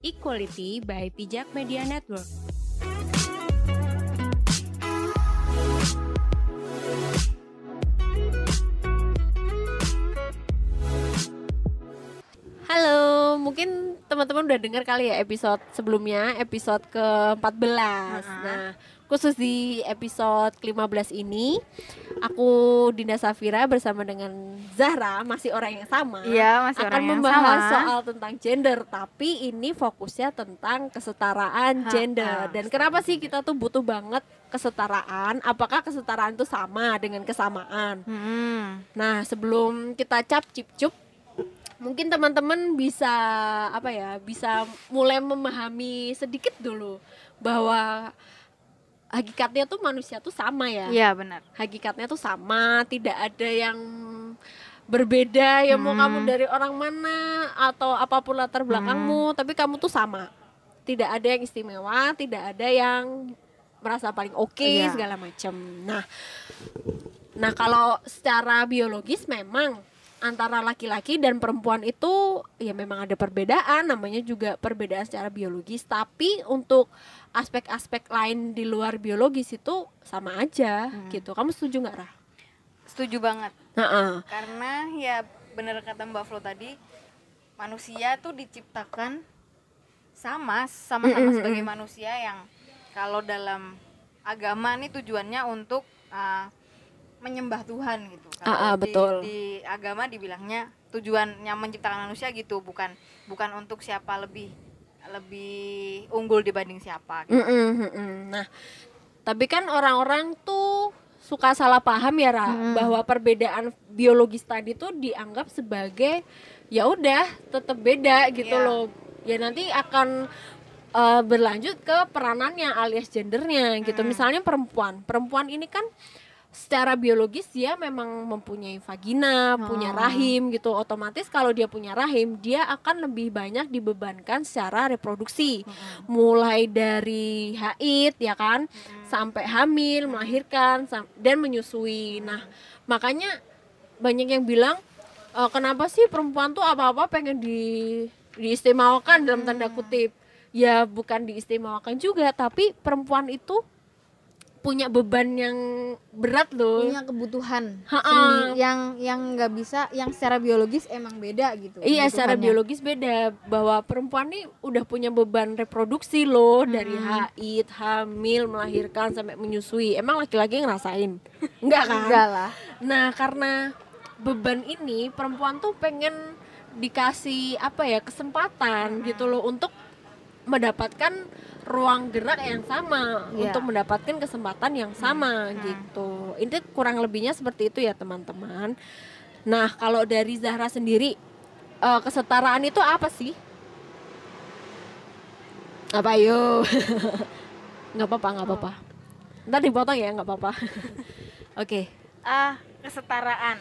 Equality by Pijak Media Network. Halo, mungkin teman-teman udah dengar kali ya episode sebelumnya, episode ke-14. Nah, khusus di episode ke-15 ini, aku Dinda Safira bersama dengan Zahra, masih orang yang sama. Iya, masih akan orang yang membahas sama. soal tentang gender, tapi ini fokusnya tentang kesetaraan Ha, gender. ha. Dan kenapa sih kita tuh butuh banget kesetaraan? Apakah kesetaraan itu sama dengan kesamaan? Hmm. Nah, sebelum kita cap cip cup, mungkin teman-teman bisa apa ya, bisa mulai memahami sedikit dulu bahwa hakikatnya tuh manusia tuh sama ya. Iya benar. Hakikatnya tuh sama, tidak ada yang berbeda ya mau Hmm. kamu dari orang mana atau apa pun latar belakangmu, tapi kamu tuh sama. Tidak ada yang istimewa, tidak ada yang merasa paling oke Iya. segala macam. Nah, Nah, kalau secara biologis memang antara laki-laki dan perempuan itu ya memang ada perbedaan, namanya juga perbedaan secara biologis, tapi untuk aspek-aspek lain di luar biologis itu sama aja gitu. Kamu setuju nggak, Rah? Setuju banget. Heeh. Karena ya benar kata Mbak Flo tadi, manusia tuh diciptakan sama sama-sama sebagai manusia yang kalau dalam agama nih tujuannya untuk uh, menyembah Tuhan gitu. Kalau Ah, ah, di- betul. Di agama dibilangnya tujuannya menciptakan manusia gitu, bukan bukan untuk siapa lebih lebih unggul dibanding siapa gitu. Mm-mm, mm-mm. Nah, tapi kan orang-orang tuh suka salah paham ya, Ra, Mm. bahwa perbedaan biologis tadi tuh dianggap sebagai ya udah tetap beda gitu Iya. loh. Ya nanti akan eh, berlanjut ke peranannya alias gendernya gitu. Mm. Misalnya perempuan, perempuan ini kan secara biologis dia memang mempunyai vagina, punya Oh. rahim gitu. Otomatis kalau dia punya rahim, dia akan lebih banyak dibebankan secara reproduksi. Mulai dari haid ya kan sampai hamil melahirkan sam- dan menyusui. Nah makanya banyak yang bilang "E, kenapa sih perempuan tuh apa-apa pengen di diistimewakan dalam tanda kutip? Ya bukan diistimewakan juga tapi perempuan itu punya beban yang berat loh. Punya kebutuhan sendi- yang yang nggak bisa yang secara biologis emang beda gitu Iya secara biologis beda. Bahwa perempuan nih udah punya beban reproduksi loh. Dari haid, hamil, melahirkan sampai menyusui. Emang laki-laki ngerasain? Enggak kan? enggak lah. Nah, karena beban ini perempuan tuh pengen dikasih apa ya kesempatan gitu loh untuk mendapatkan ruang gerak yang sama Iya. untuk mendapatkan kesempatan yang sama gitu. Ini kurang lebihnya seperti itu ya teman-teman. Nah, kalau dari Zahra sendiri eh, kesetaraan itu apa sih? Apa yo? nggak apa-apa, nggak apa-apa. Ntar dipotong ya, nggak apa-apa. Oke. Ah, kesetaraan.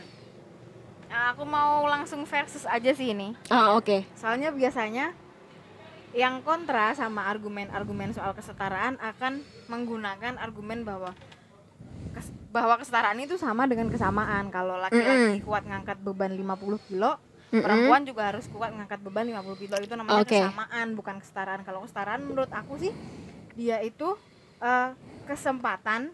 Ah, aku mau langsung versus aja sih ini. Ah, oke. soalnya biasanya yang kontra sama argumen-argumen soal kesetaraan akan menggunakan argumen bahwa kes- bahwa kesetaraan itu sama dengan kesamaan kalau laki-laki kuat ngangkat beban 50 kilo Mm-mm. perempuan juga harus kuat ngangkat beban 50 kilo itu namanya Oke. kesamaan bukan kesetaraan kalau kesetaraan menurut aku sih dia itu eh, kesempatan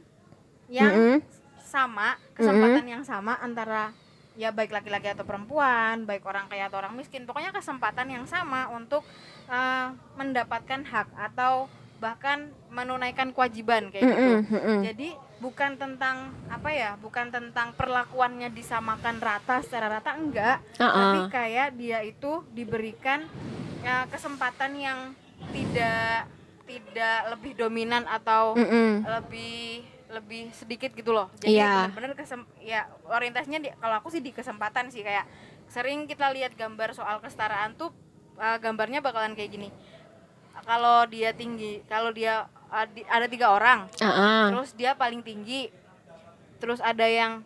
yang Mm-mm. sama kesempatan yang sama antara ya baik laki-laki atau perempuan baik orang kaya atau orang miskin pokoknya kesempatan yang sama untuk eh, mendapatkan hak atau bahkan menunaikan kewajiban kayak gitu mm-mm. jadi bukan tentang apa ya bukan tentang perlakuannya disamakan rata secara rata enggak tapi Ah, ah. kayak dia itu diberikan ya, kesempatan yang tidak tidak lebih dominan atau Mm-mm. lebih lebih sedikit gitu loh jadi Iya. benar-benar kesem ya orientasinya di, kalau aku sih di kesempatan sih kayak sering kita lihat gambar soal kesetaraan tuh uh, gambarnya bakalan kayak gini kalau dia tinggi kalau dia uh, di- ada tiga orang Ah, ah. terus dia paling tinggi terus ada yang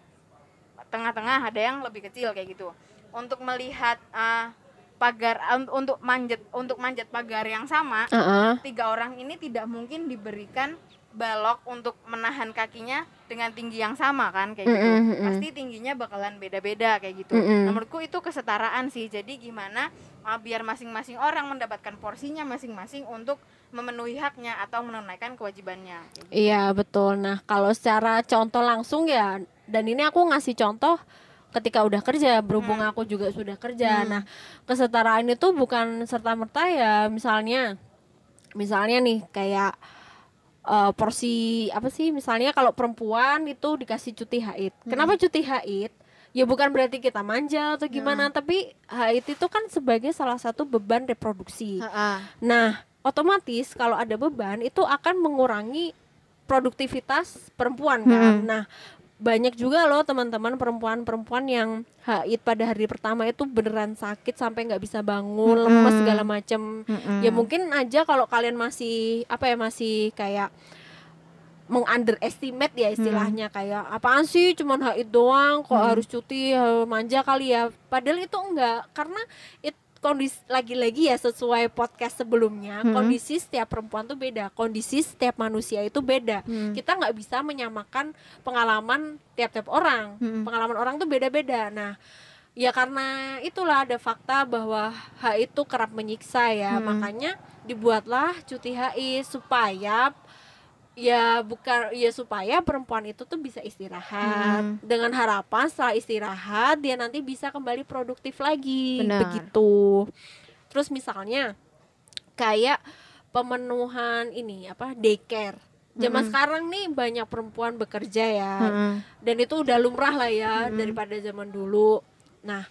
tengah-tengah ada yang lebih kecil kayak gitu untuk melihat uh, pagar un- untuk manjat untuk manjat pagar yang sama Ah, ah. tiga orang ini tidak mungkin diberikan balok untuk menahan kakinya dengan tinggi yang sama kan kayak gitu Mm-mm, mm-mm. pasti tingginya bakalan beda-beda kayak gitu Mm-mm. Nah, menurutku itu kesetaraan sih jadi gimana uh, biar masing-masing orang mendapatkan porsinya masing-masing untuk memenuhi haknya atau menunaikan kewajibannya gitu. Iya betul. Nah kalau secara contoh langsung ya, dan ini aku ngasih contoh ketika udah kerja, berhubung Hmm. aku juga sudah kerja. Hmm. Nah kesetaraan itu bukan serta merta ya, misalnya, misalnya nih kayak eh, porsi apa sih? Misalnya kalau perempuan itu dikasih cuti haid. Kenapa cuti haid? Ya bukan berarti kita manja atau gimana, tapi haid itu kan sebagai salah satu beban reproduksi. Heeh. Nah, otomatis kalau ada beban itu akan mengurangi produktivitas perempuan kan. Hmm. Nah, banyak juga loh teman-teman perempuan-perempuan yang haid pada hari pertama itu beneran sakit sampai nggak bisa bangun, lemes Mm-mm. segala macam. Mm-mm. Ya mungkin aja kalau kalian masih apa ya masih kayak mengunderestimate ya istilahnya kayak apaan sih cuman haid doang kok harus cuti eh, manja kali ya padahal itu enggak karena it kondisi lagi-lagi ya sesuai podcast sebelumnya Hmm. kondisi setiap perempuan tuh beda kondisi setiap manusia itu beda Hmm. kita nggak bisa menyamakan pengalaman tiap-tiap orang Hmm. pengalaman orang tuh beda-beda nah ya karena itulah ada fakta bahwa haid itu kerap menyiksa ya Hmm. makanya dibuatlah cuti haid supaya ya bukan ya supaya perempuan itu tuh bisa istirahat Hmm. dengan harapan setelah istirahat dia nanti bisa kembali produktif lagi Benar. begitu terus misalnya kayak pemenuhan ini apa daycare zaman Mm-mm. sekarang nih banyak perempuan bekerja ya Heeh. dan itu udah lumrah lah ya Mm-mm. daripada zaman dulu. Nah,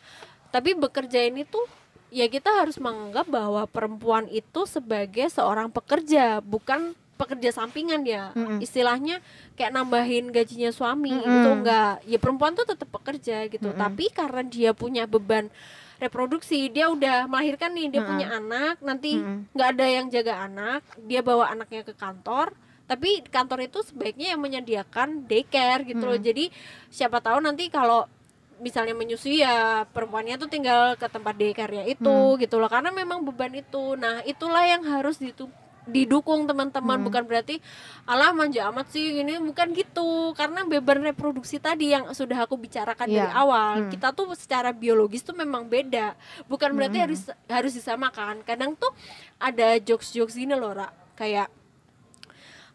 tapi bekerja ini tuh ya kita harus menganggap bahwa perempuan itu sebagai seorang pekerja, bukan pekerja sampingan ya. Mm-mm. Istilahnya kayak nambahin gajinya suami Mm-mm. itu enggak. Ya perempuan tuh tetap pekerja gitu. Mm-mm. Tapi karena dia punya beban reproduksi, dia udah melahirkan nih, dia Mm-mm. punya anak, nanti nggak ada yang jaga anak, dia bawa anaknya ke kantor, tapi kantor itu sebaiknya yang menyediakan daycare gitu loh. Hmm. Jadi siapa tahu nanti kalau misalnya menyusui ya perempuannya tuh tinggal ke tempat daycare-nya itu Hmm. gitu loh. Karena memang beban itu. Nah, itulah yang harus ditu- didukung teman-teman Hmm. bukan berarti alah manja amat sih ini bukan gitu karena beban reproduksi tadi yang sudah aku bicarakan dari Iya. awal Hmm. kita tuh secara biologis tuh memang beda bukan berarti Hmm. harus harus disamakan kadang tuh ada jokes jokes gini loh Ra. kayak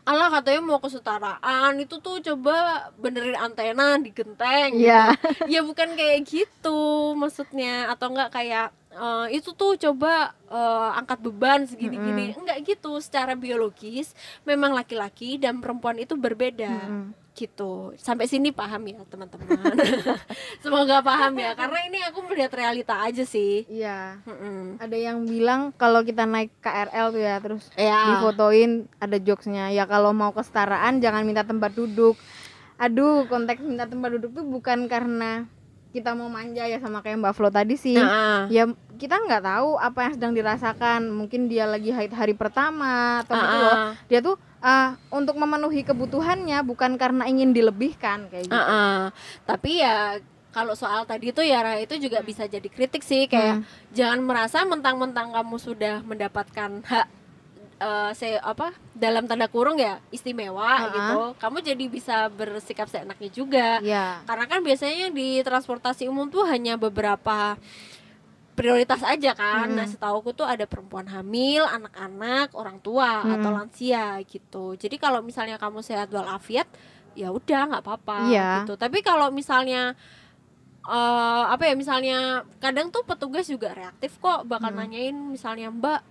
Allah katanya mau kesetaraan itu tuh coba benerin antena di genteng gitu. Iya. ya bukan kayak gitu maksudnya atau enggak kayak eh, itu tuh coba eh, angkat beban segini-gini. Enggak gitu secara biologis memang laki-laki dan perempuan itu berbeda. Mm-mm. gitu. Sampai sini paham ya teman-teman. Semoga paham ya karena ini aku melihat realita aja sih. Iya. Mm-mm. Ada yang bilang kalau kita naik KRL tuh ya terus ya difotoin ada jokesnya. Ya kalau mau kesetaraan jangan minta tempat duduk. Aduh konteks minta tempat duduk tuh bukan karena kita mau manja ya sama kayak Mbak Flo tadi sih. Nah, ya kita nggak tahu apa yang sedang dirasakan. Mungkin dia lagi haid hari pertama atau gitu loh. ah, dia tuh ah, untuk memenuhi kebutuhannya bukan karena ingin dilebihkan kayak gitu. Ah, ah. tapi ya kalau soal tadi itu ya Ra, itu juga bisa jadi kritik sih. Kayak Hmm. jangan merasa mentang-mentang kamu sudah mendapatkan hak eh se apa dalam tanda kurung ya istimewa Ah, gitu kamu jadi bisa bersikap seenaknya juga ya karena kan biasanya di transportasi umum tuh hanya beberapa prioritas aja kan Mm-mm. nah setauku tuh ada perempuan hamil anak-anak orang tua Mm. atau lansia gitu jadi kalau misalnya kamu sehat walafiat ya udah nggak apa-apa Iya. gitu tapi kalau misalnya eh apa ya misalnya kadang tuh petugas juga reaktif kok bakal Hmm. nanyain misalnya mbak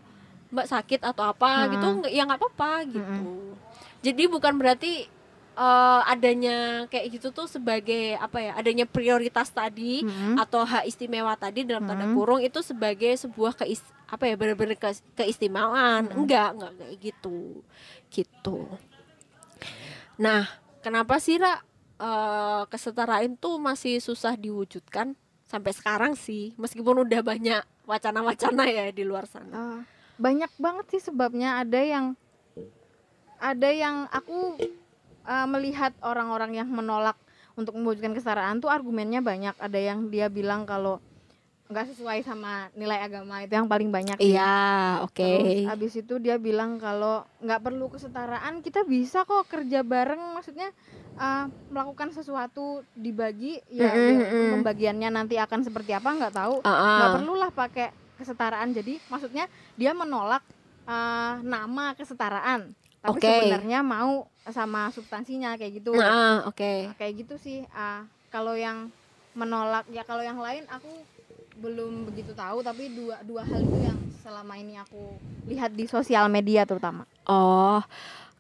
mbak sakit atau apa Hmm. gitu ya nggak apa-apa gitu jadi bukan berarti eh, adanya kayak gitu tuh sebagai apa ya adanya prioritas tadi Mm-mm. atau hak istimewa tadi dalam tanda Hmm. kurung itu sebagai sebuah keis apa ya benar-benar ke- keistimewaan Hmm. enggak enggak kayak gitu gitu nah kenapa sih Ra eh, kesetaraan tuh masih susah diwujudkan sampai sekarang sih meskipun udah banyak wacana-wacana ya di luar sana Ah, banyak banget sih sebabnya. Ada yang ada yang aku ah, melihat orang-orang yang menolak untuk mewujudkan kesetaraan tuh argumennya banyak. Ada yang dia bilang kalau nggak sesuai sama nilai agama itu yang paling banyak iya oke. Terus abis itu dia bilang kalau nggak perlu kesetaraan kita bisa kok kerja bareng. Maksudnya uh, melakukan sesuatu dibagi ya biar mm-mm. pembagiannya nanti akan seperti apa nggak tahu. Ah, ah. nggak perlulah pakai kesetaraan. Jadi maksudnya dia menolak uh, nama kesetaraan. Tapi Oke. sebenarnya mau sama substansinya kayak gitu. Nah, oke. Kayak gitu sih. Ah kalau yang menolak ya kalau yang lain aku belum begitu tahu. Tapi dua dua hal itu yang selama ini aku lihat di sosial media terutama. Oh,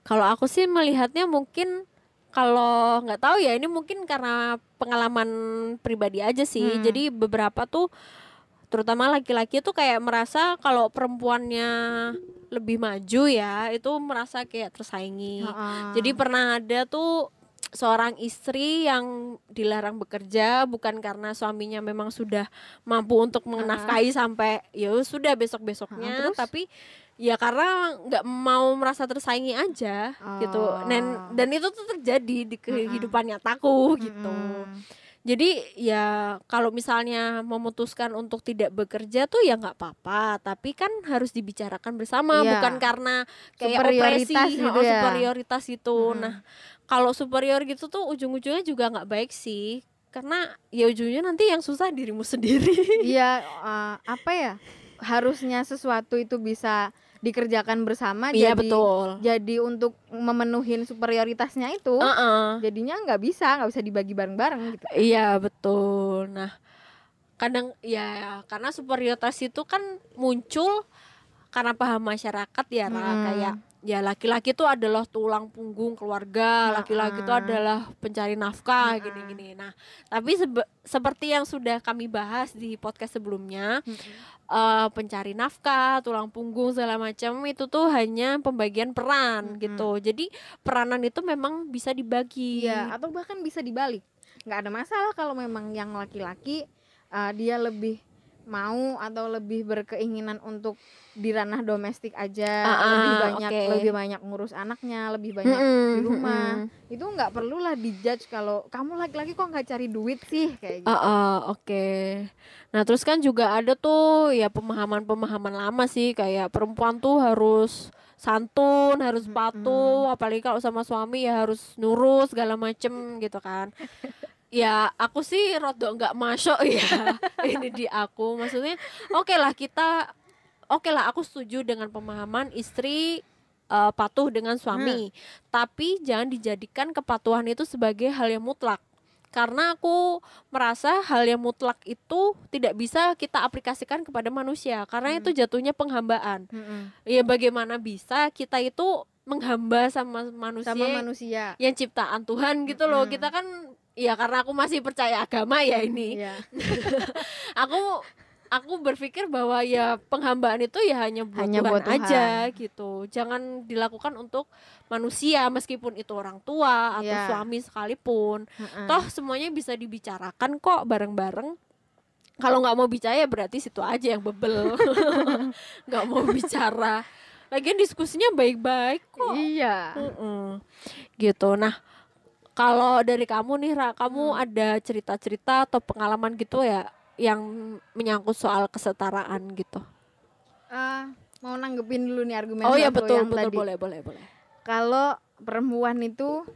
kalau aku sih melihatnya mungkin kalau nggak tahu ya ini mungkin karena pengalaman pribadi aja sih. Hmm. Jadi beberapa tuh terutama laki-laki tuh kayak merasa kalau perempuannya lebih maju ya itu merasa kayak tersaingi. Heeh. Jadi pernah ada tuh seorang istri yang dilarang bekerja bukan karena suaminya memang sudah mampu untuk menafkahi sampai ya sudah besok besoknya Ah, terus? tapi ya karena nggak mau merasa tersaingi aja gitu Oh. dan dan itu tuh terjadi di kehidupan nyataku gitu Mm-mm. Jadi ya kalau misalnya memutuskan untuk tidak bekerja tuh ya nggak apa-apa tapi kan harus dibicarakan bersama Iya. bukan karena kayak opresi gitu oh, ya. superioritas itu Mm-mm. nah kalau superior gitu tuh ujung-ujungnya juga nggak baik sih karena ya ujungnya nanti yang susah dirimu sendiri Iya eh, apa ya harusnya sesuatu itu bisa dikerjakan bersama iya jadi betul jadi untuk memenuhi superioritasnya itu Heeh. jadinya nggak bisa nggak bisa dibagi bareng-bareng gitu Iya betul. Nah kadang ya karena superioritas itu kan muncul karena paham masyarakat ya. Hmm. kayak ya laki-laki itu adalah tulang punggung keluarga, laki-laki itu Hmm. adalah pencari nafkah gini-gini. Nah tapi sebe- seperti yang sudah kami bahas di podcast sebelumnya, eh, pencari nafkah, tulang punggung segala macam itu tuh hanya pembagian peran gitu. Jadi peranan itu memang bisa dibagi. Iya, atau bahkan bisa dibalik. nggak ada masalah kalau memang yang laki-laki uh, dia lebih mau atau lebih berkeinginan untuk di ranah domestik aja, Ah, ah, lebih banyak oke. lebih banyak ngurus anaknya, lebih banyak Mm-mm, di rumah. mm-mm. Itu nggak perlulah dijudge kalau kamu laki-laki kok nggak cari duit sih kayak gitu. Ah, ah, oke. Nah, terus kan juga ada tuh ya pemahaman-pemahaman lama sih kayak perempuan tuh harus santun, harus patuh, apalagi kalau sama suami ya harus nurut segala macem gitu kan. Ya, aku sih rodok nggak masuk ya ini di aku. Maksudnya, oke lah kita, oke lah aku setuju dengan pemahaman istri eh, patuh dengan suami, tapi jangan dijadikan kepatuhan itu sebagai hal yang mutlak karena aku merasa hal yang mutlak itu tidak bisa kita aplikasikan kepada manusia karena itu jatuhnya penghambaan. Mm-mm. Ya bagaimana bisa kita itu menghamba sama manusia, Sama manusia. yang ciptaan Tuhan gitu loh. Mm-mm. Kita kan ya karena aku masih percaya agama ya ini. Iya. Aku aku berpikir bahwa ya penghambaan itu ya hanya buat Hanya Tuhan buat Tuhan. aja gitu. Jangan dilakukan untuk manusia meskipun itu orang tua atau Iya. suami sekalipun Mm-mm. toh semuanya bisa dibicarakan kok bareng-bareng kalau nggak mau bicara ya berarti situ aja yang bebel nggak mau bicara lagian diskusinya baik-baik kok Iya. Mm-mm. gitu nah kalau dari kamu nih Ra, kamu Hmm. ada cerita-cerita atau pengalaman gitu ya yang menyangkut soal kesetaraan gitu Ah, mau nanggepin dulu nih argumen oh ya satu betul yang betul tadi. boleh boleh boleh Kalau perempuan itu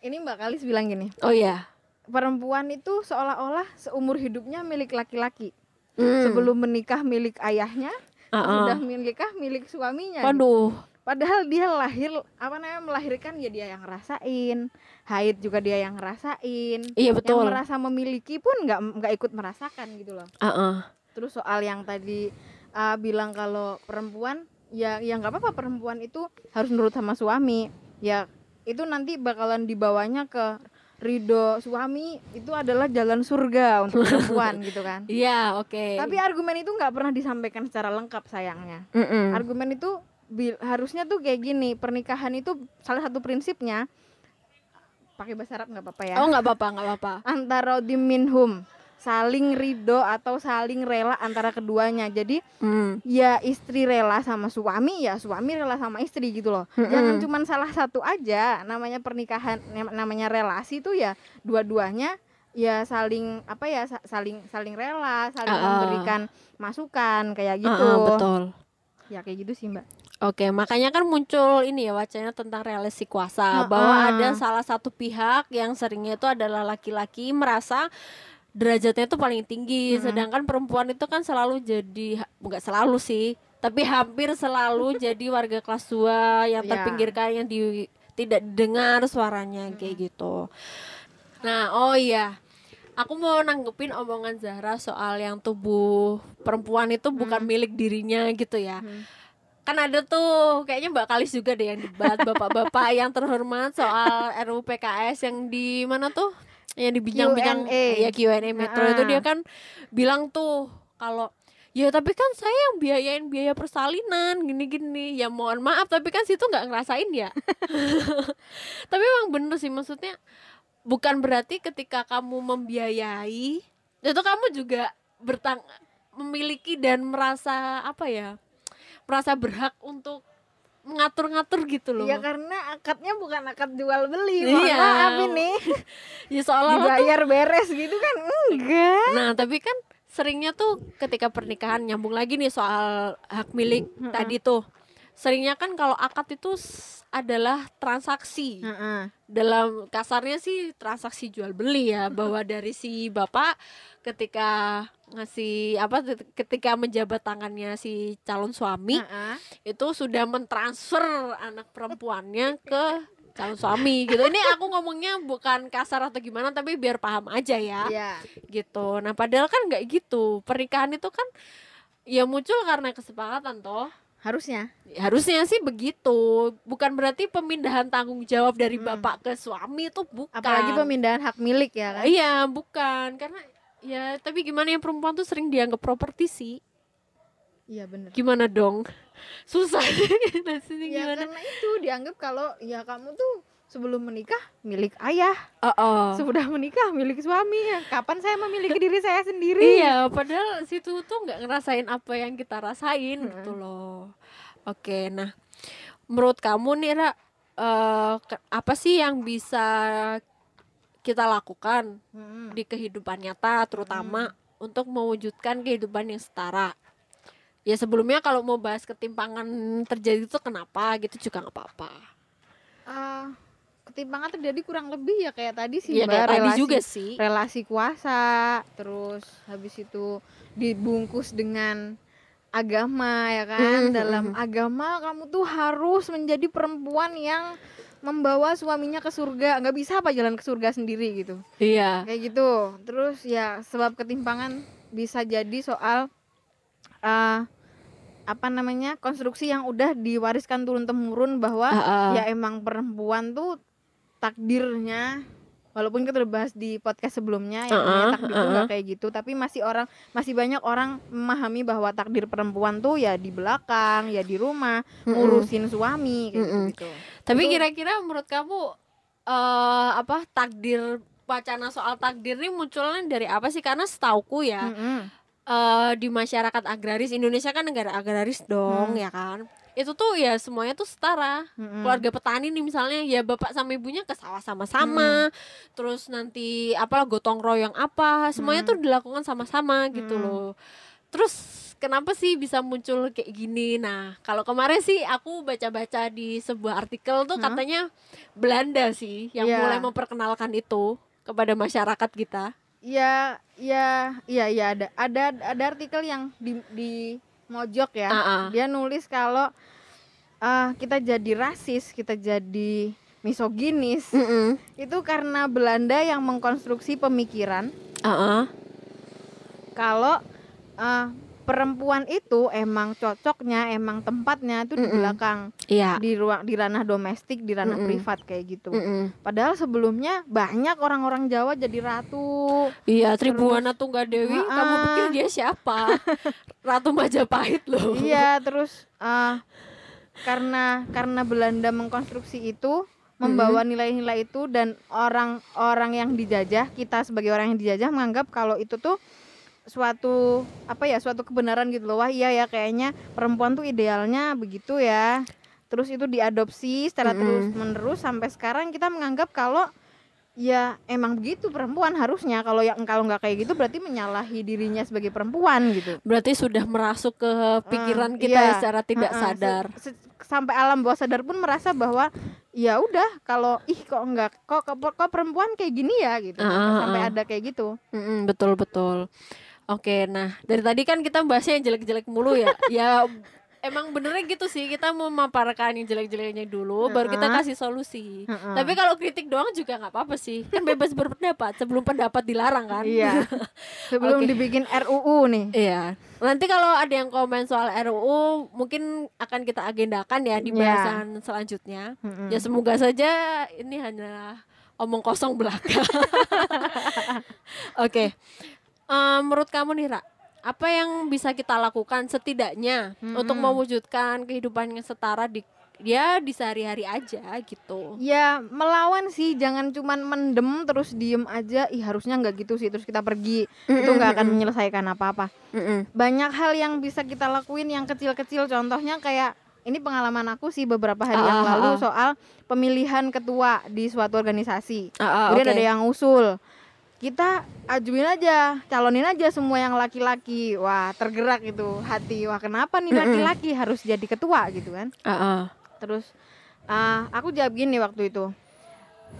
ini Mbak Kalis bilang gini, oh ya perempuan itu seolah-olah seumur hidupnya milik laki-laki. Hmm. Sebelum menikah milik ayahnya, Ah, ah. sudah menikah milik suaminya. gitu. Padahal dia lahir apa namanya melahirkan ya dia yang ngerasain, haid juga dia yang ngerasain. iya betul Yang merasa memiliki pun nggak nggak ikut merasakan gitu loh. Ah, ah. Terus soal yang tadi uh, bilang kalau perempuan ya ya nggak apa-apa perempuan itu harus nurut sama suami. Ya itu nanti bakalan dibawanya ke ridho suami itu adalah jalan surga untuk perempuan gitu kan. iya oke Tapi argumen itu nggak pernah disampaikan secara lengkap sayangnya. Mm-mm. Argumen itu harusnya tuh kayak gini, pernikahan itu salah satu prinsipnya pakai bahasa Arab nggak apa-apa ya. oh nggak apa-apa nggak apa-apa Antara minhum saling ridho atau saling rela antara keduanya. Jadi Hmm. ya istri rela sama suami ya suami rela sama istri gitu loh. Mm-mm. Jangan cuman salah satu aja. Namanya pernikahan nam- namanya relasi tuh ya dua-duanya ya saling apa ya sa- saling saling rela saling ah. memberikan masukan kayak gitu ah, betul. ya kayak gitu sih mbak Oke, makanya kan muncul ini ya wacana tentang relasi kuasa Heeh. bahwa ada salah satu pihak yang seringnya itu adalah laki-laki merasa derajatnya itu paling tinggi, Mm-mm. sedangkan perempuan itu kan selalu jadi enggak selalu sih, tapi hampir selalu jadi warga kelas 2 yang Ya. terpinggirkan yang di, tidak didengar suaranya kayak gitu. Nah, oh iya. Aku mau nanggepin omongan Zahra soal yang tubuh perempuan itu bukan milik dirinya gitu ya Hmm. Kan ada tuh kayaknya Mbak Kalis juga deh yang debat bapak-bapak yang terhormat soal RUU PKS yang di mana tuh yang di bincang-bincang Q&A. ya Q&A Metro Ah. itu dia kan bilang tuh kalau ya tapi kan saya yang biayain biaya persalinan gini-gini ya mohon maaf tapi kan situ nggak ngerasain ya tapi emang bener sih maksudnya bukan berarti ketika kamu membiayai itu kamu juga bertang memiliki dan merasa apa ya merasa berhak untuk mengatur-ngatur gitu loh ya karena akadnya bukan akad jual beli mohon Iya. maaf ini ya tuh dibayar beres gitu kan enggak Nah, tapi kan seringnya tuh ketika pernikahan nyambung lagi nih soal hak milik tadi tuh. Seringnya kan kalau akad itu adalah transaksi. Heeh. Dalam kasarnya sih transaksi jual beli ya, bahwa dari si bapak ketika ngasih apa ketika menjabat tangannya si calon suami Heeh. itu sudah mentransfer anak perempuannya ke calon suami gitu. Ini aku ngomongnya bukan kasar atau gimana tapi biar paham aja ya Iya. gitu. Nah padahal kan nggak gitu. Pernikahan itu kan ya muncul karena kesepakatan toh. harusnya Ya, Harusnya sih begitu. Bukan berarti pemindahan tanggung jawab dari Hmm. bapak ke suami itu bukan. apalagi pemindahan hak milik ya kan Iya bukan karena ya tapi gimana yang perempuan tuh sering dianggap properti sih. iya bener Gimana dong? Susah. Maksudnya ya gimana? karena itu dianggap kalau ya kamu tuh sebelum menikah milik ayah Oh, oh. sudah menikah milik suami ya kapan saya memiliki diri saya sendiri Iya, padahal situ tuh nggak ngerasain apa yang kita rasain Mm-mm. gitu loh. Oke, nah menurut kamu nih Ra, ke- apa sih yang bisa kita lakukan Mm-mm. di kehidupan nyata, terutama untuk mewujudkan kehidupan yang setara? Ya sebelumnya kalau mau bahas ketimpangan terjadi itu kenapa gitu juga nggak apa-apa. Ah, ketimpangan terjadi kurang lebih ya kayak tadi sih Mbak, kayak tadi relasi juga sih. relasi kuasa terus habis itu dibungkus dengan agama ya kan Mhm, dalam agama kamu tuh harus menjadi perempuan yang membawa suaminya ke surga nggak bisa apa jalan ke surga sendiri gitu Iya. kayak gitu terus ya sebab ketimpangan bisa jadi soal eh apa namanya konstruksi yang udah diwariskan turun temurun bahwa Ah, ah. ya emang perempuan tuh takdirnya walaupun kita udah bahas di podcast sebelumnya yang namanya Uh-uh, takdir tuh nggak uh-uh. kayak gitu tapi masih orang masih banyak orang memahami bahwa takdir perempuan tuh ya di belakang ya di rumah Mm-mm. ngurusin suami kayak Mm-mm. gitu Tapi kira-kira menurut kamu eh apa takdir wacana soal takdir ini munculnya dari apa sih? Karena setauku ya Mm-mm. eh di masyarakat agraris Indonesia kan negara agraris dong Hmm. ya kan. Itu tuh ya semuanya tuh setara. Mm-mm. Keluarga petani nih misalnya ya bapak sama ibunya ke sawah sama-sama. Terus nanti apalah gotong royong apa, semuanya Hmm. tuh dilakukan sama-sama gitu Hmm. loh. Terus kenapa sih bisa muncul kayak gini? Nah, kalau kemarin sih aku baca-baca di sebuah artikel tuh Hmm. katanya Belanda sih yang Iya. mulai memperkenalkan itu kepada masyarakat kita. ya ya iya iya ada ada ada artikel yang di di mojok ya Ah, ah. dia nulis kalau ah, kita jadi rasis kita jadi misoginis Mm-mm. itu karena Belanda yang mengkonstruksi pemikiran Ah, ah. kalau eh, perempuan itu emang cocoknya emang tempatnya itu di belakang Iya. di ruang di ranah domestik di ranah Mm-mm. privat kayak gitu Mm-mm. padahal sebelumnya banyak orang-orang Jawa jadi ratu Iya, Tribuana Tunggadewi, Ah, kamu ah. pikir dia siapa? Ratu Majapahit loh. iya terus eh, karena karena Belanda mengkonstruksi itu membawa nilai-nilai itu dan orang-orang yang dijajah kita sebagai orang yang dijajah menganggap kalau itu tuh suatu apa ya suatu kebenaran gitu loh wah iya ya kayaknya perempuan tuh idealnya begitu ya terus itu diadopsi secara Mm-mm. terus menerus sampai sekarang kita menganggap kalau ya emang begitu perempuan harusnya kalau yang kalau nggak kayak gitu berarti menyalahi dirinya sebagai perempuan gitu Berarti sudah merasuk ke pikiran Eh, kita iya. ya secara tidak se- sadar. se- sampai alam bawah sadar pun merasa bahwa ya udah kalau ih kok enggak kok, kok kok perempuan kayak gini ya gitu Ah, ah, sampai ah. ada kayak gitu Mm-mm, betul betul. Oke, nah dari tadi kan kita bahasnya yang jelek-jelek mulu ya. ya emang benernya gitu sih kita memaparkan yang jelek-jeleknya dulu, baru kita kasih solusi. Heeh. Tapi kalau kritik doang juga nggak apa-apa sih, kan bebas berpendapat sebelum pendapat dilarang kan. iya sebelum Oke. dibikin RUU nih Iya. Nanti kalau ada yang komen soal RUU mungkin akan kita agendakan ya di Iya. bahasan selanjutnya. Mm-mm. Ya semoga saja ini hanya omong kosong belaka. Oke. Eh, menurut kamu nih, Ra, apa yang bisa kita lakukan setidaknya untuk Mm-mm. mewujudkan kehidupan yang setara di ya di sehari-hari aja gitu. Ya melawan sih, jangan cuman mendem terus diem aja. Ih harusnya nggak gitu sih, terus kita pergi. Itu nggak akan menyelesaikan apa-apa. Mm-mm. Banyak hal yang bisa kita lakuin yang kecil-kecil. Contohnya kayak ini pengalaman aku sih beberapa hari Ah, yang ah, lalu ah. soal pemilihan ketua di suatu organisasi. Ah, ah, Kemudian oke. ada yang usul. Kita ajuin aja, calonin aja semua yang laki-laki. Wah tergerak itu hati. Wah kenapa nih laki-laki harus jadi ketua gitu kan? Ah, ah. Terus ah, aku jawab gini waktu itu.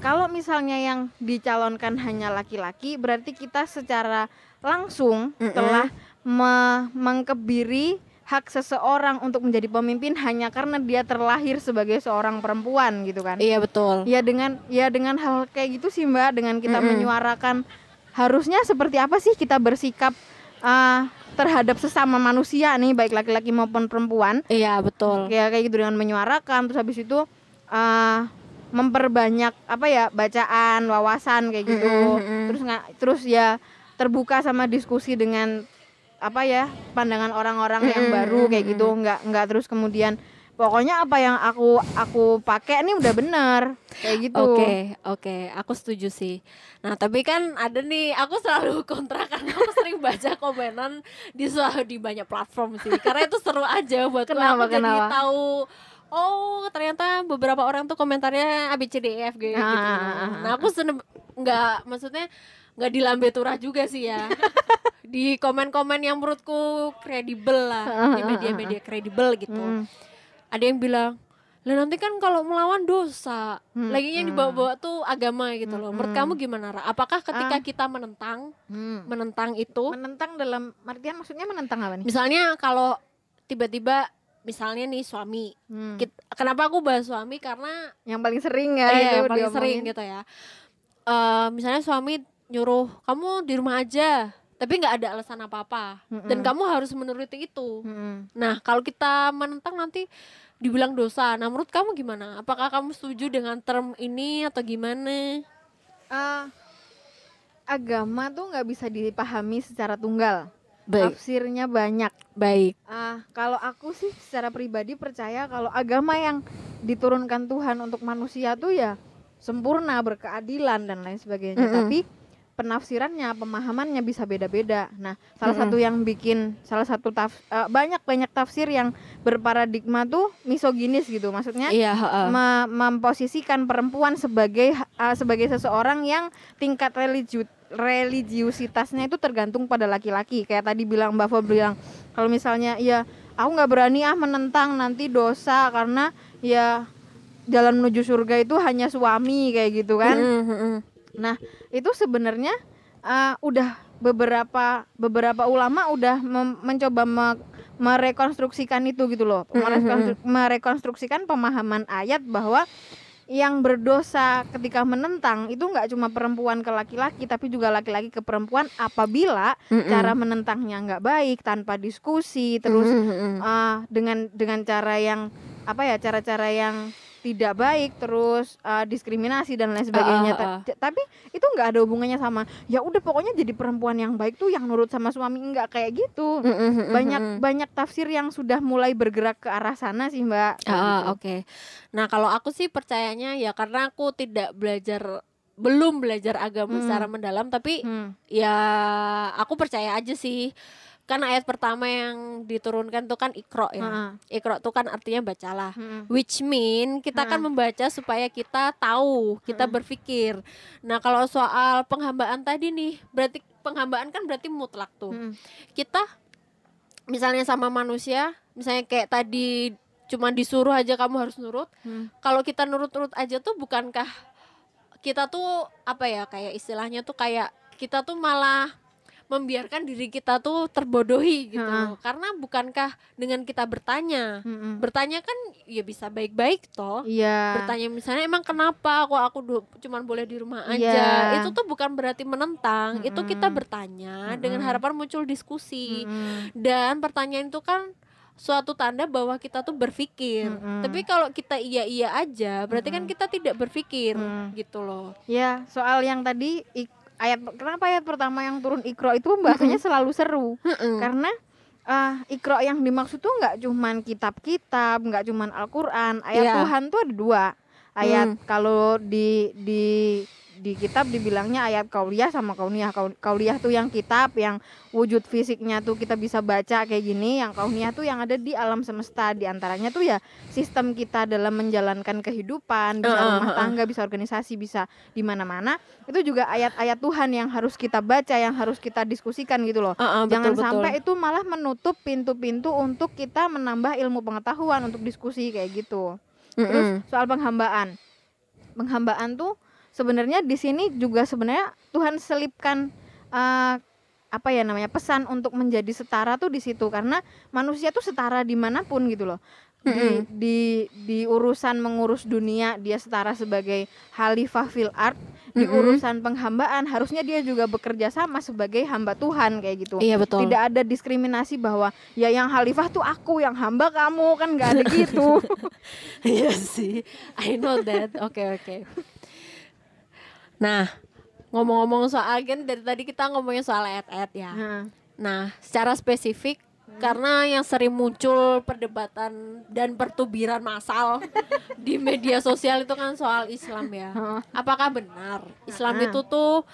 Kalau misalnya yang dicalonkan hanya laki-laki, berarti kita secara langsung Mm-mm. telah me- mengkebiri hak seseorang untuk menjadi pemimpin hanya karena dia terlahir sebagai seorang perempuan gitu kan. Iya betul. Ya dengan ya dengan hal kayak gitu sih Mbak, dengan kita Mm-mm. menyuarakan harusnya seperti apa sih kita bersikap ah, terhadap sesama manusia nih baik laki-laki maupun perempuan Iya betul. ya kayak gitu dengan menyuarakan terus habis itu uh, memperbanyak apa ya bacaan wawasan kayak gitu Mm-mm, mm-mm. terus nggak terus ya terbuka sama diskusi dengan apa ya pandangan orang-orang yang Mm-mm, baru kayak gitu nggak nggak terus kemudian pokoknya apa yang aku aku pakai ini udah bener kayak gitu Oke, oke, aku setuju sih. Nah, tapi kan ada nih, aku selalu kontra karena aku sering baca komenan di suatu di banyak platform sih. Karena itu seru aja buat Kenapa, aku jadi kenapa? tahu oh ternyata beberapa orang tuh komentarnya ABCDF gitu. Ah, ah, ah, ah. Nah, aku seneng nggak maksudnya nggak di lambe turah juga sih ya. di komen-komen yang menurutku kredibel lah, di media-media kredibel gitu Mm. ada yang bilang lah nanti kan kalau melawan dosa Hmm, lagi yang hmm. dibawa-bawa tuh agama gitu loh menurut Hmm. kamu gimana Ra? apakah ketika Ah. kita menentang Hmm. menentang itu menentang dalam artian maksudnya menentang apa nih misalnya kalau tiba-tiba misalnya nih suami Hmm. Kit- kenapa aku bahas suami karena yang paling sering ya itu yang paling sering gitu ya Eh, misalnya suami nyuruh kamu di rumah aja tapi nggak ada alasan apa-apa dan Mm-mm. kamu harus menuruti itu Mm-mm. Nah, kalau kita menentang nanti dibilang dosa. Nah, menurut kamu gimana? Apakah kamu setuju dengan term ini atau gimana? Eh, agama tuh nggak bisa dipahami secara tunggal Baik, tafsirnya banyak baik. ah kalau aku sih secara pribadi percaya kalau agama yang diturunkan Tuhan untuk manusia tuh ya sempurna berkeadilan dan lain sebagainya Mm-mm. tapi penafsirannya pemahamannya bisa beda-beda nah salah Mm-mm. satu yang bikin salah satu taf, eh, banyak banyak tafsir yang berparadigma tuh misoginis gitu maksudnya Iya, heeh. me- memposisikan perempuan sebagai uh, sebagai seseorang yang tingkat religius religiusitasnya itu tergantung pada laki-laki kayak tadi bilang Mbak Fo bilang kalau misalnya ya aku nggak berani ah menentang nanti dosa karena ya jalan menuju surga itu hanya suami kayak gitu kan Mm, mm, mm. Nah, itu sebenarnya uh, udah beberapa beberapa ulama udah mem- mencoba me- merekonstruksikan itu gitu loh. Merekonstru- merekonstruksikan pemahaman ayat bahwa yang berdosa ketika menentang itu nggak cuma perempuan ke laki-laki tapi juga laki-laki ke perempuan apabila Mm-mm. cara menentangnya nggak baik tanpa diskusi terus Mm, mm, mm. ah, dengan dengan cara yang apa ya cara-cara yang tidak baik terus ah, diskriminasi dan lain sebagainya. Ah, ah, Ta- tapi itu nggak ada hubungannya sama ya udah pokoknya jadi perempuan yang baik tuh yang nurut sama suami nggak kayak gitu. Mm, mm, mm, banyak mm, banyak tafsir yang sudah mulai bergerak ke arah sana sih mbak. Ah, gitu. oke. Nah, kalau aku sih percayanya ya karena aku tidak belajar belum belajar agama Hmm. secara mendalam tapi Hmm, ya aku percaya aja sih kan ayat pertama yang diturunkan tuh kan ikro ya. Heeh. Ikro tuh kan artinya bacalah. Mm-mm. Which mean kita kan Ha. membaca supaya kita tahu, kita Ha. berpikir. Nah, kalau soal penghambaan tadi nih, berarti penghambaan kan berarti mutlak tuh. Mm-mm. Kita misalnya sama manusia, misalnya kayak tadi cuma disuruh aja kamu harus nurut. Hmm. Kalau kita nurut-nurut aja tuh bukankah kita tuh apa ya kayak istilahnya tuh kayak kita tuh malah membiarkan diri kita tuh terbodohi gitu Ha. loh. Karena bukankah dengan kita bertanya, Mm-mm. bertanya kan ya bisa baik-baik toh. Iya. Bertanya misalnya emang kenapa kok aku du- cuman boleh di rumah aja. Iya. Itu tuh bukan berarti menentang, itu kita bertanya dengan Mm-mm. harapan muncul diskusi. Mm-mm. Dan pertanyaan itu kan suatu tanda bahwa kita tuh berpikir. Mm-mm. Tapi kalau kita iya-iya aja, berarti kan Mm-mm. kita tidak berpikir Mm. gitu loh. Ya, soal yang tadi ik- ayat kenapa ayat pertama yang turun Iqra itu bahasanya selalu seru Mm-mm. karena ah Iqra yang dimaksud tuh nggak cuman kitab-kitab, nggak cuman Al-Qur'an. Ayat Iya. Tuhan tuh ada dua. Ayat Hmm. kalau di di di kitab dibilangnya ayat kauliyah sama kauniyah. Kau- Kauliyah tuh yang kitab yang wujud fisiknya tuh kita bisa baca kayak gini, yang kauniyah tuh yang ada di alam semesta. Di antaranya tuh ya sistem kita dalam menjalankan kehidupan, bisa rumah tangga, bisa organisasi, bisa di mana-mana. Itu juga ayat-ayat Tuhan yang harus kita baca, yang harus kita diskusikan gitu loh. Ah, ah, Jangan betul, betul. sampai itu malah menutup pintu-pintu untuk kita menambah ilmu pengetahuan untuk diskusi kayak gitu. Terus soal penghambaan. Penghambaan tuh sebenarnya di sini juga sebenarnya Tuhan selipkan eh, apa ya namanya pesan untuk menjadi setara tuh di situ karena manusia tuh setara di mana pun gitu loh. Di, Mm-mm. di di urusan mengurus dunia dia setara sebagai khalifah fil art di Mm-mm. urusan penghambaan harusnya dia juga bekerja sama sebagai hamba Tuhan kayak gitu Iya betul. tidak ada diskriminasi bahwa ya yang khalifah tuh aku yang hamba kamu kan nggak ada gitu Iya sih, I know that. Oke oke. Nah, ngomong-ngomong soal kan dari tadi kita ngomongin soal ayat-ayat ya. Nah, Nah, secara spesifik karena yang sering muncul perdebatan dan pertubiran massal di media sosial itu kan soal Islam ya. Apakah benar Islam itu tuh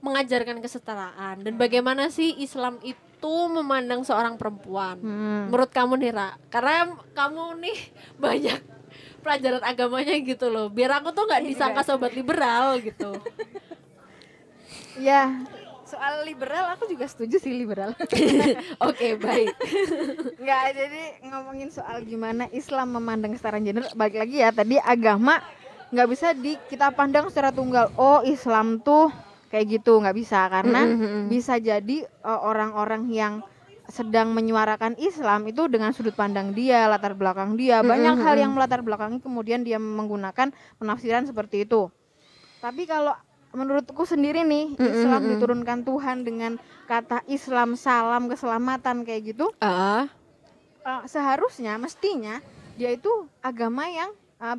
mengajarkan kesetaraan dan bagaimana sih Islam itu memandang seorang perempuan? hmm. Menurut kamu nih Ra, karena kamu nih banyak pelajaran agamanya gitu loh. Biar aku tuh nggak disangka sobat liberal gitu. ya soal liberal aku juga setuju sih liberal Oke baik. nggak jadi ngomongin soal gimana Islam memandang kesetaraan gender balik lagi ya tadi agama nggak bisa di kita pandang secara tunggal oh Islam tuh kayak gitu nggak bisa karena Mm-mm. bisa jadi eh, orang-orang yang sedang menyuarakan Islam itu dengan sudut pandang dia, latar belakang dia, banyak hal yang melatar belakangi kemudian dia menggunakan penafsiran seperti itu. Tapi kalau menurutku sendiri nih, Islam Mm-mm. diturunkan Tuhan dengan kata Islam salam keselamatan kayak gitu, Ah, eh, seharusnya mestinya dia itu agama yang eh,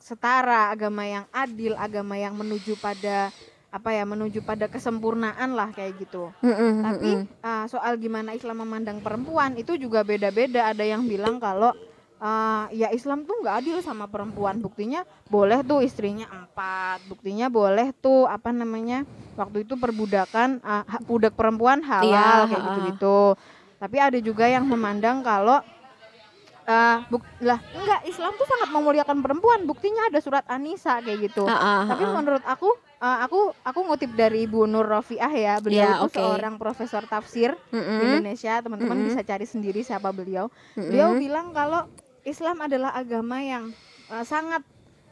setara, agama yang adil, agama yang menuju pada apa ya, menuju pada kesempurnaan lah kayak gitu. mm-mm, Tapi mm-mm. uh, soal gimana Islam memandang perempuan itu juga beda-beda. Ada yang bilang kalau uh, ya Islam tuh nggak adil sama perempuan. Buktinya boleh tuh istrinya empat. Buktinya boleh tuh apa namanya waktu itu perbudakan uh, budak perempuan halal Iya, kayak gitu-gitu. Tapi ada juga yang memandang kalau uh, buk lah enggak Islam tuh sangat memuliakan perempuan. Buktinya ada surat An-Nisa kayak gitu. Ah, ah, Tapi ah. menurut aku uh, aku aku ngutip dari Ibu Nur Rofiah ya. Beliau Ya, itu oke. seorang profesor tafsir di Mm-mm, Indonesia. Teman-teman Mm-mm. bisa cari sendiri siapa beliau. mm-mm. Beliau bilang kalau Islam adalah agama yang uh, sangat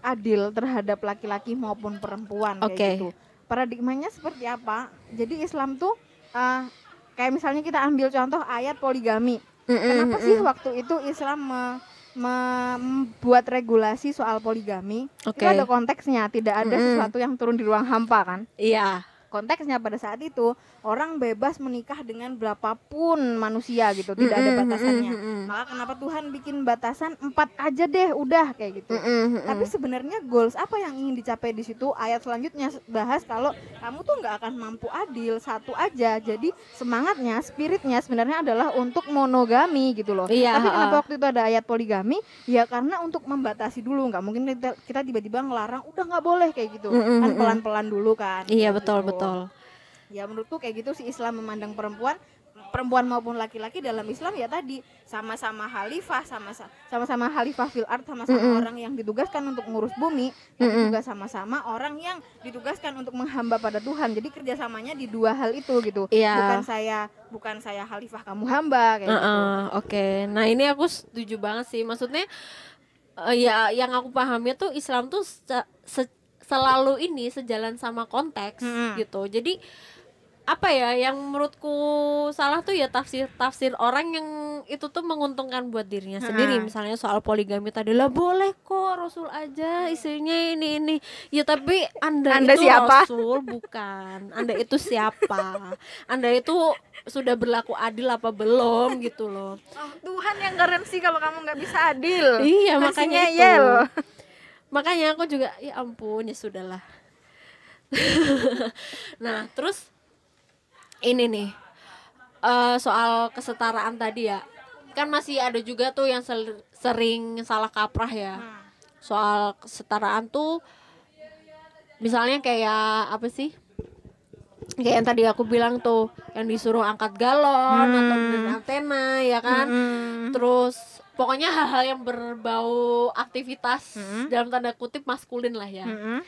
adil terhadap laki-laki maupun perempuan kayak Oke. gitu. Paradigmanya seperti apa? Jadi Islam tuh uh, kayak misalnya kita ambil contoh ayat poligami. Mm-mm, Kenapa mm-mm. sih waktu itu Islam me- membuat regulasi soal poligami? Oke. Itu ada konteksnya, tidak ada Mm-mm. sesuatu yang turun di ruang hampa kan? Iya. Konteksnya pada saat itu orang bebas menikah dengan berapapun manusia gitu, tidak ada Mm-mm, batasannya. mm-mm, mm-mm. Maka kenapa Tuhan bikin batasan empat aja deh, udah kayak gitu. Mm-mm, mm-mm. Tapi sebenarnya goals apa yang ingin dicapai di situ? Ayat selanjutnya bahas kalau kamu tuh nggak akan mampu adil satu aja. Jadi semangatnya, spiritnya sebenarnya adalah untuk monogami gitu loh. Iya, Tapi kenapa ha-ha. waktu itu ada ayat poligami? Ya karena untuk membatasi dulu. Nggak mungkin kita, tiba-tiba ngelarang udah nggak boleh kayak gitu. Mm-mm, Kan mm-mm. pelan-pelan dulu kan. Iya kayak betul gitu. betul. Ya menurutku kayak gitu sih Islam memandang perempuan perempuan maupun laki-laki dalam Islam ya tadi sama-sama khalifah sama sama-sama khalifah fil art sama-sama Mm-mm. orang yang ditugaskan untuk ngurus bumi tapi Mm-mm. juga sama-sama orang yang ditugaskan untuk menghamba pada Tuhan jadi kerjasamanya di dua hal itu gitu Iya. bukan saya bukan saya khalifah kamu hamba kayak gitu Heeh, Oke, nah ini aku setuju banget sih. Maksudnya eh, ya yang aku pahami tuh Islam tuh se- se- selalu ini sejalan sama konteks Mm-mm. gitu. Jadi apa ya yang menurutku salah tuh ya tafsir tafsir orang yang itu tuh menguntungkan buat dirinya sendiri Mm-mm. misalnya soal poligami tadi lah boleh kok Rasul aja istrinya ini ini ya tapi anda, Anda itu siapa? Rasul bukan anda itu siapa anda itu sudah berlaku adil apa belum gitu loh Oh, Tuhan yang garansi kalau kamu nggak bisa adil Iya makanya itu. ngeyel. Makanya aku juga ya ampun ya sudahlah. nah terus ini nih eh, soal kesetaraan tadi ya. Kan masih ada juga tuh yang sering salah kaprah ya. Soal kesetaraan tuh misalnya kayak apa sih? Kayak yang tadi aku bilang tuh yang disuruh angkat galon atau benerin antena ya kan? Mm-mm. terus pokoknya hal-hal yang berbau aktivitas Mm-mm. dalam tanda kutip maskulin lah ya Mm-mm.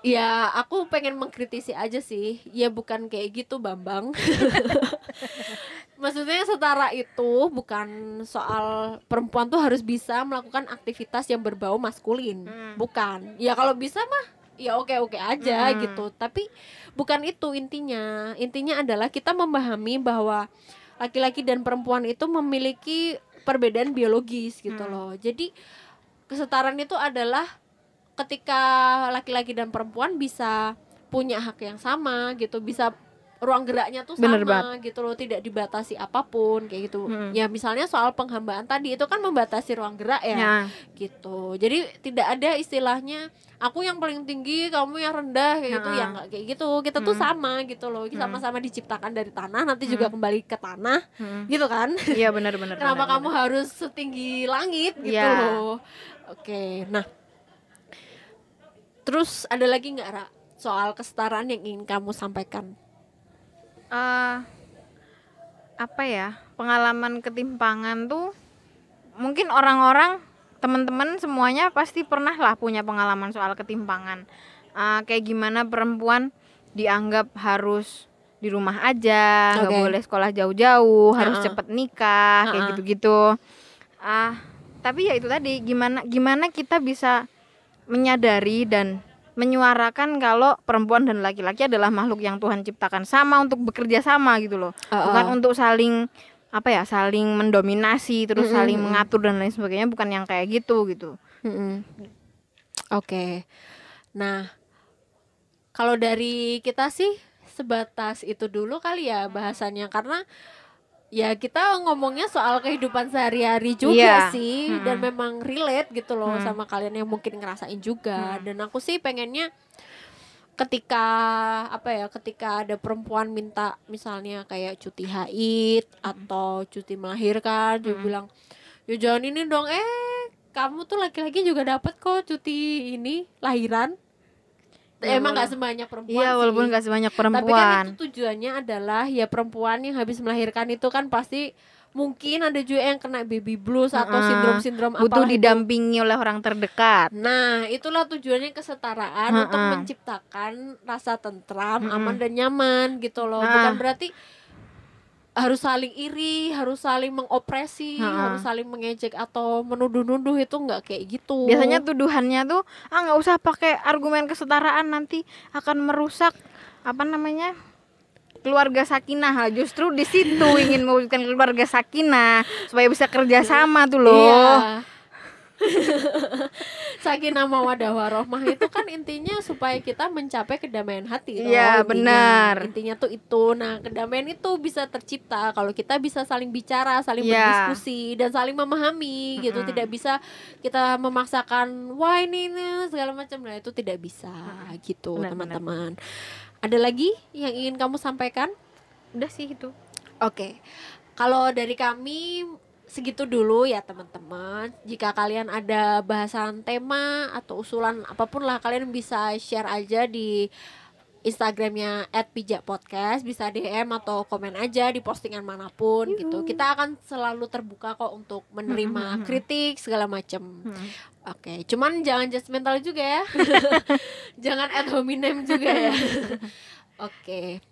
ya aku pengen mengkritisi aja sih ya bukan kayak gitu bambang maksudnya setara itu bukan soal perempuan tuh harus bisa melakukan aktivitas yang berbau maskulin Mm. bukan ya kalau bisa mah ya oke oke aja Mm. gitu tapi bukan itu intinya intinya adalah kita memahami bahwa laki-laki dan perempuan itu memiliki perbedaan biologis gitu Mm. loh jadi kesetaraan itu adalah ketika laki-laki dan perempuan bisa punya hak yang sama gitu bisa ruang geraknya tuh Bener sama gitu loh tidak dibatasi apa pun kayak gitu Mm. ya misalnya soal penghambaan tadi itu kan membatasi ruang gerak ya Ya. gitu jadi tidak ada istilahnya aku yang paling tinggi kamu yang rendah kayak gitu Nah. ya nggak kayak gitu kita tuh Hmm. sama gitu loh kita Hmm. sama-sama diciptakan dari tanah nanti juga kembali ke tanah Mm. gitu kan Iya benar-benar. kenapa benar, kamu benar. harus setinggi langit gitu Iya. loh oke nah terus ada lagi nggak Ra soal kesetaraan yang ingin kamu sampaikan Eh, apa ya pengalaman ketimpangan tuh mungkin orang-orang teman-teman semuanya pasti pernah lah punya pengalaman soal ketimpangan Eh, kayak gimana perempuan dianggap harus di rumah aja nggak Oke. boleh sekolah jauh-jauh harus Ha-ha. cepet nikah kayak Ha-ha. gitu-gitu ah tapi ya itu tadi gimana gimana kita bisa menyadari dan menyuarakan kalau perempuan dan laki-laki adalah makhluk yang Tuhan ciptakan sama untuk bekerja sama gitu loh bukan untuk saling apa ya saling mendominasi terus Mm-mm, saling mm-mm. mengatur dan lain sebagainya bukan yang kayak gitu gitu Mm-mm. Oke. Nah, kalau dari kita sih sebatas itu dulu kali ya bahasannya karena ya kita ngomongnya soal kehidupan sehari-hari juga Iya. sih Mm-mm. dan memang relate gitu loh Mm. sama kalian yang mungkin ngerasain juga Mm. dan aku sih pengennya ketika apa ya ketika ada perempuan minta misalnya kayak cuti haid atau cuti melahirkan dia Mm. bilang ya jangan ini dong eh kamu tuh laki-laki juga dapat kok cuti ini lahiran Ya, emang nggak sebanyak perempuan iya walaupun nggak sebanyak tapi kan perempuan itu tujuannya adalah ya perempuan yang habis melahirkan itu kan pasti mungkin ada juga yang kena baby blues atau sindrom-sindrom butuh apalah itu. didampingi oleh orang terdekat Nah, itulah tujuannya kesetaraan Heeh. untuk menciptakan rasa tentram, Mm-mm. aman dan nyaman gitu loh. Bukan berarti harus saling iri, harus saling mengopresi, Heeh. harus saling mengejek atau menuduh-nuduh itu nggak kayak gitu. biasanya tuduhannya tuh ah nggak usah pakai argumen kesetaraan nanti akan merusak apa namanya keluarga sakinah justru di situ ingin mewujudkan keluarga sakinah supaya bisa kerja sama tuh loh Iya. Sakinah mawadah warohmah itu kan intinya supaya kita mencapai kedamaian hati toh, Iya, intinya. benar. Intinya tuh itu. Nah, kedamaian itu bisa tercipta kalau kita bisa saling bicara, saling Iya. berdiskusi dan saling memahami gitu. Mm-mm. Tidak bisa kita memaksakan wah ini, ini segala macam. Nah, itu tidak bisa gitu, Benar, teman-teman. Ada lagi yang ingin kamu sampaikan? udah sih itu Oke, kalau dari kami segitu dulu ya teman-teman. Jika kalian ada bahasan tema atau usulan apa pun lah kalian bisa share aja di Instagramnya @pijakpodcast bisa DM atau komen aja di postingan mana pun gitu. Kita akan selalu terbuka kok untuk menerima kritik segala macam. Hmm. Oke, cuman jangan judgmental juga ya. jangan ad hominem juga ya. Oke.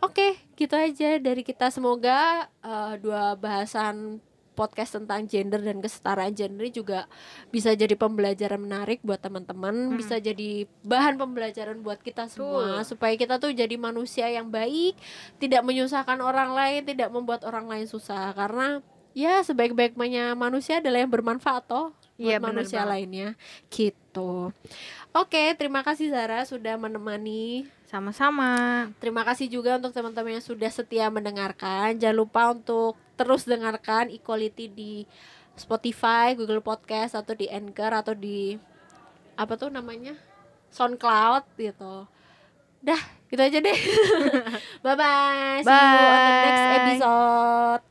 Oke, gitu aja dari kita. Semoga eh, dua bahasan podcast tentang gender dan kesetaraan gender ini juga bisa jadi pembelajaran menarik buat teman-teman, bisa jadi bahan pembelajaran buat kita semua supaya kita tuh jadi manusia yang baik, tidak menyusahkan orang lain, tidak membuat orang lain susah karena ya sebaik-baiknya manusia adalah yang bermanfaat toh buat Iya, bener manusia banget. lainnya gitu. Oke, terima kasih Zara sudah menemani Sama-sama. Terima kasih juga untuk teman-teman yang sudah setia mendengarkan. Jangan lupa untuk terus dengarkan Equality di Spotify, Google Podcast atau di Anchor atau di apa tuh namanya? SoundCloud gitu. Dah, gitu aja deh. Bye bye. See you on the next episode.